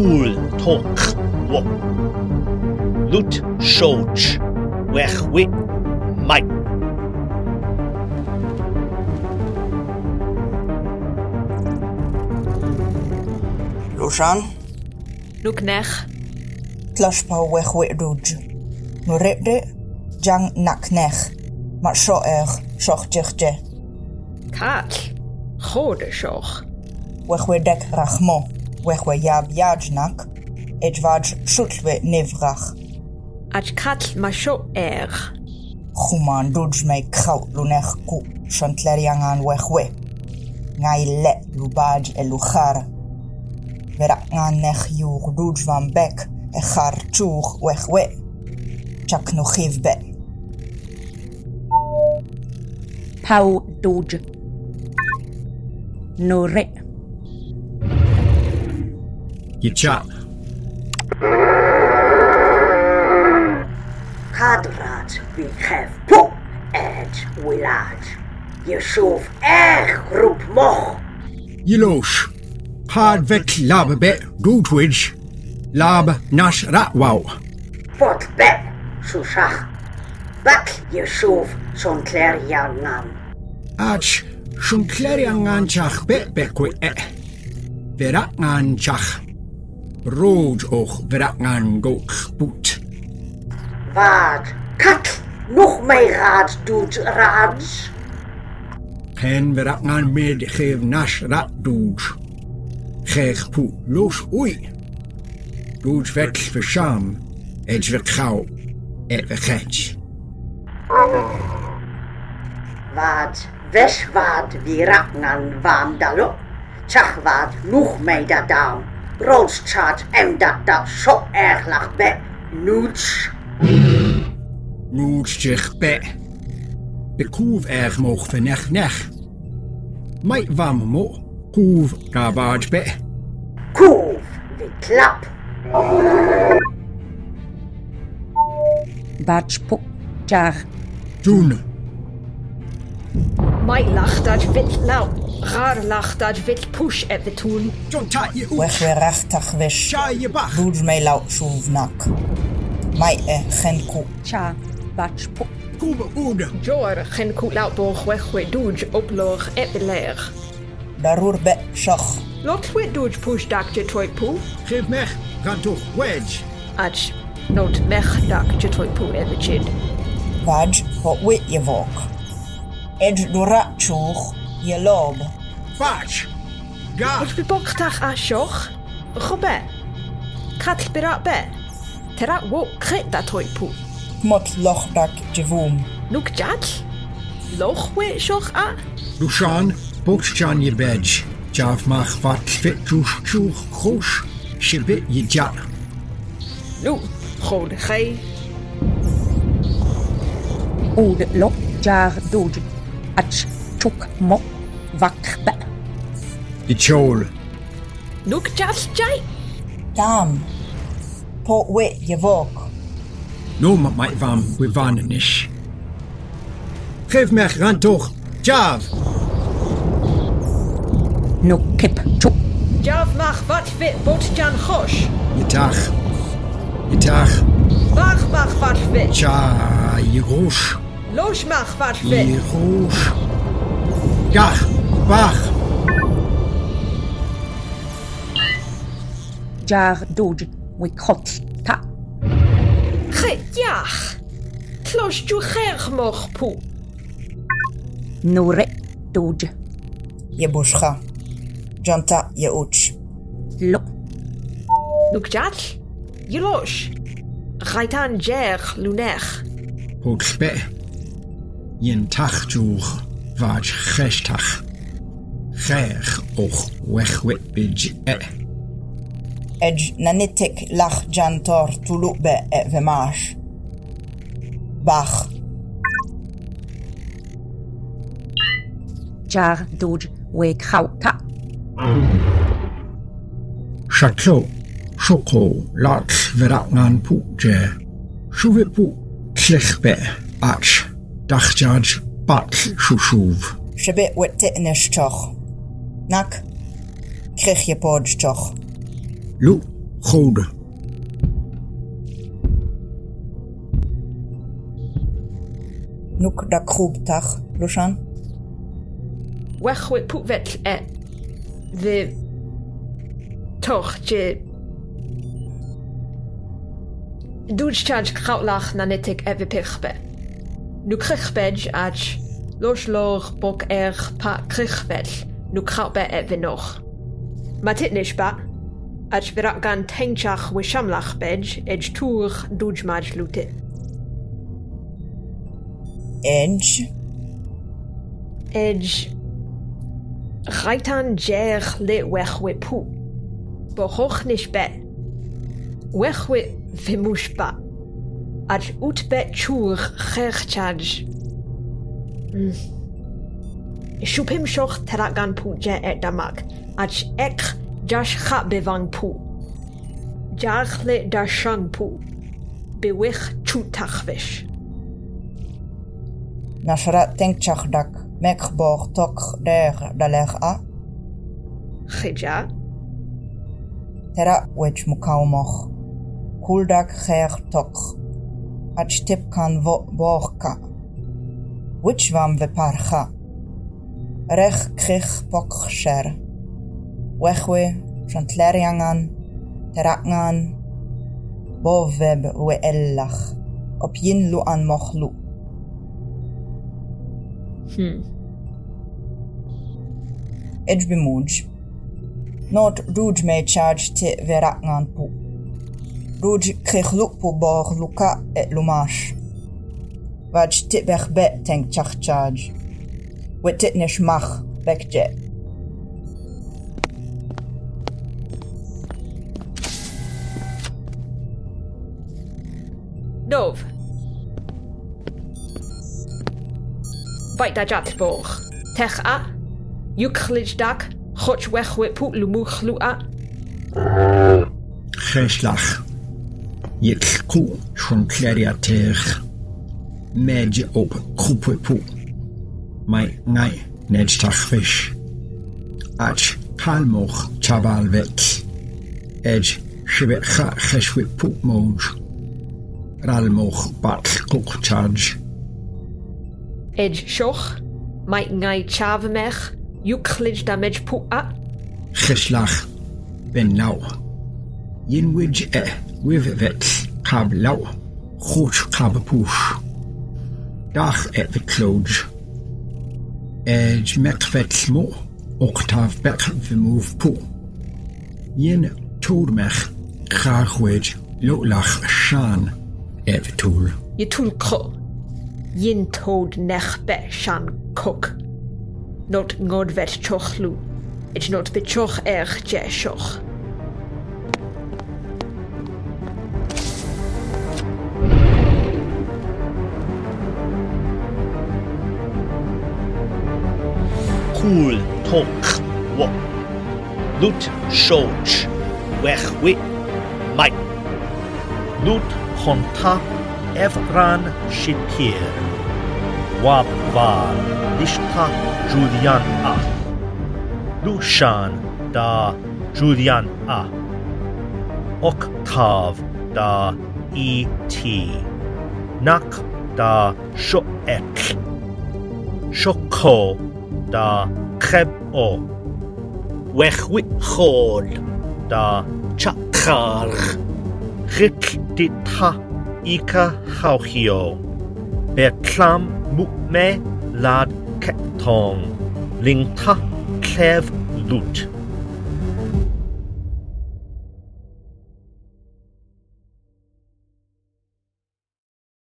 cool talk wok. Lut shoch wech wit mike. Lushan? tlash Tlashpa wech wit ruj. Nuretde jang nak naknech. Mar shoech er, shoch jichte. kach Chode shoch. Wech wit dek rachmo. bwechweyab yadnak, edvaj shutwe nevrach. Aj katl ma sho er. Chuman dodj me kraut luner ku, chantler yangan wechwe. Ngai le lubaj eluchar. Verak ngan nech yur dodj van bek, echar tchur wechwe. Chak no chiv be. Pau dodj. No re. You chop. Kadrat we have po and willard. You Yeshuf ech group moch. You Yelosh. Hard vet lab bet gutwidge. Lab nash ratwow. What bet shushach. Bak Yeshuf son cler yangan. Ach, son cler yangan chach bet bekwit. Verat ngan. Rood och verangan goch boet. Wat, kat, nog mij raad doet raads. Ken verangan med geef nash rat dood. Geeg poe los oei. Dood vet verscham. Edge vet gauw. Et vergets. Wat, wes wat wie raknan waan dalo. Tjach wat, nog mij dat down. Roodstaat en dat dat zo erg lag be. Noets. Nood zich. De koef erg moog vernech nech. Mij wam mo. Koef gabaard be. Koef, wie klap. Batchpo. Jar. Toen. Mai lach dat wit lau. Raar lach dat wit push Wech we wish. Sha je bach. Duj me lau shuvnak. Mai e gen ku. Cha. Batchpo. Koebe oede. Jor gen koet lau boog weg we dooj oploog et de leer. Darur be shoch. Lot wit dooj push dak je toy poe. Geef mech. Gaan toch wedge. Ach not mech dak je toy poe et de chid. Vaj ho wit je vok. Edge dura tjoeg je lob. Batch. Ga. Ich bebochtach a shoch. Gobe. Kat berat be. Terat wo kret dat toy poe. Mot loch dak je voom. Noek jat? Loch we shoch a? Lushan. Jan je bedge. Jaf mach wat fit joes joeg goos. Shibit je jat. Nu, gode gij. Ode lo. Jar Doge. Ach. Tuk mo. Vak be. Je chol. Noek jat jai. Dam. Po wit je vok. No maar mij wam we wanen is. Geef mech gaan toch. Jav. No kip. Chuk. Jav mach wat wit bot jan gosh. Je dag. Je dag. Wach mach wat wit. Tja, je roos. Los mach wat Je wit. roos. Dag. Wach. Jar Doge. We kot. Ta. Ge jach. Klos ju gerg moch poe. Nore. Doge. Je bushcha. Janta je uch. Lo. Noek jat? Je los. Gaitan jer lunech. Spe. Yen tachtrwch faj cheshtach. Chech och wechwetbij e. Edj nanitik lach jantor tulukbe e vemash. Bach. Jar doj we krauta. Shaklo. Shoko lach veraknan pukje. Shuvipu klechbe ach. دخجاج باتل شوشوف شبه وتئنش تشخ نك كريخ يبود تشخ لو خود نوك دا كروب تخ لوشان وخوي بوفت ا ذي توخ جي دوج تشاج كراولach na netek evi pichbe. Nw crychbed ad loch loch bog eich pa crychbell nw crawbe e fynoch. Mae titnish ba, ad fyrat gan tengchach wysiamlach bed ed tŵr dwjmad lwtyn. Edge? Edge. Raitan jech le wech we pŵ. Bohoch nish be. Wech we fymwsh ba. Ach ut be chur cherchaj. Mm. Shupim shoch teragan pu je et damak. Ach ek jash cha bevang pu. Jach le dashang pu. Bewich chutachvish. Nashra tengchach dak. Mekborg tok der daleg a. Chidja. Tera wech mukaumoch. Kuldak ger tok. Achtipkan Borka, Wichvam veparcha. Rech Krich Poksher, Wechwe Chantleriangan, Terakngan, Boveb Weellach, Opyin Luan Mochlu. Hmm. Edge Not Ruj may charge te Verakngan Puk. Ruj krich lu pu bor luka et lumash. Vaj te bech be tenk chach charge. Wet tit nish mach bek jet. Dov. Vait da jat borg. Tech a. Yuklij dak. Choch wechwe put lumuch lu a. Geslach. Jek ku schon kleria ter. Medje op kroepe poe. Mai ngai nedstach fish. Ach kalmoch chabal vet. Edge shibet cha cheswe poe moj. Ralmoch bat kok charge. Edge shoch. Mai ngai chavemech. Yuklij damage pu a. Geslach ben nauw. ينوج with it cab low, hot cab push. Dach at the clodge. Edge mekvet smo, octave back the move pool. Yin told mech, lo lotlach shan at the tool. Yitun. Yin told nech shan cook. Not ngodvet chochlu. It's not the choch erch jeshoch. Cool tok wo. Lut shoch. Wechwe mai. Lut honta evran shipir. Wabval lishta Julian a. Lushan da Julian a. Octav da E.T. Nak da Shoek. Shoko da cheb o. Wechwi chod da chachar. Chik di ta ika hauchio. Betlam mukme lad ketong. Ling ta clef lut.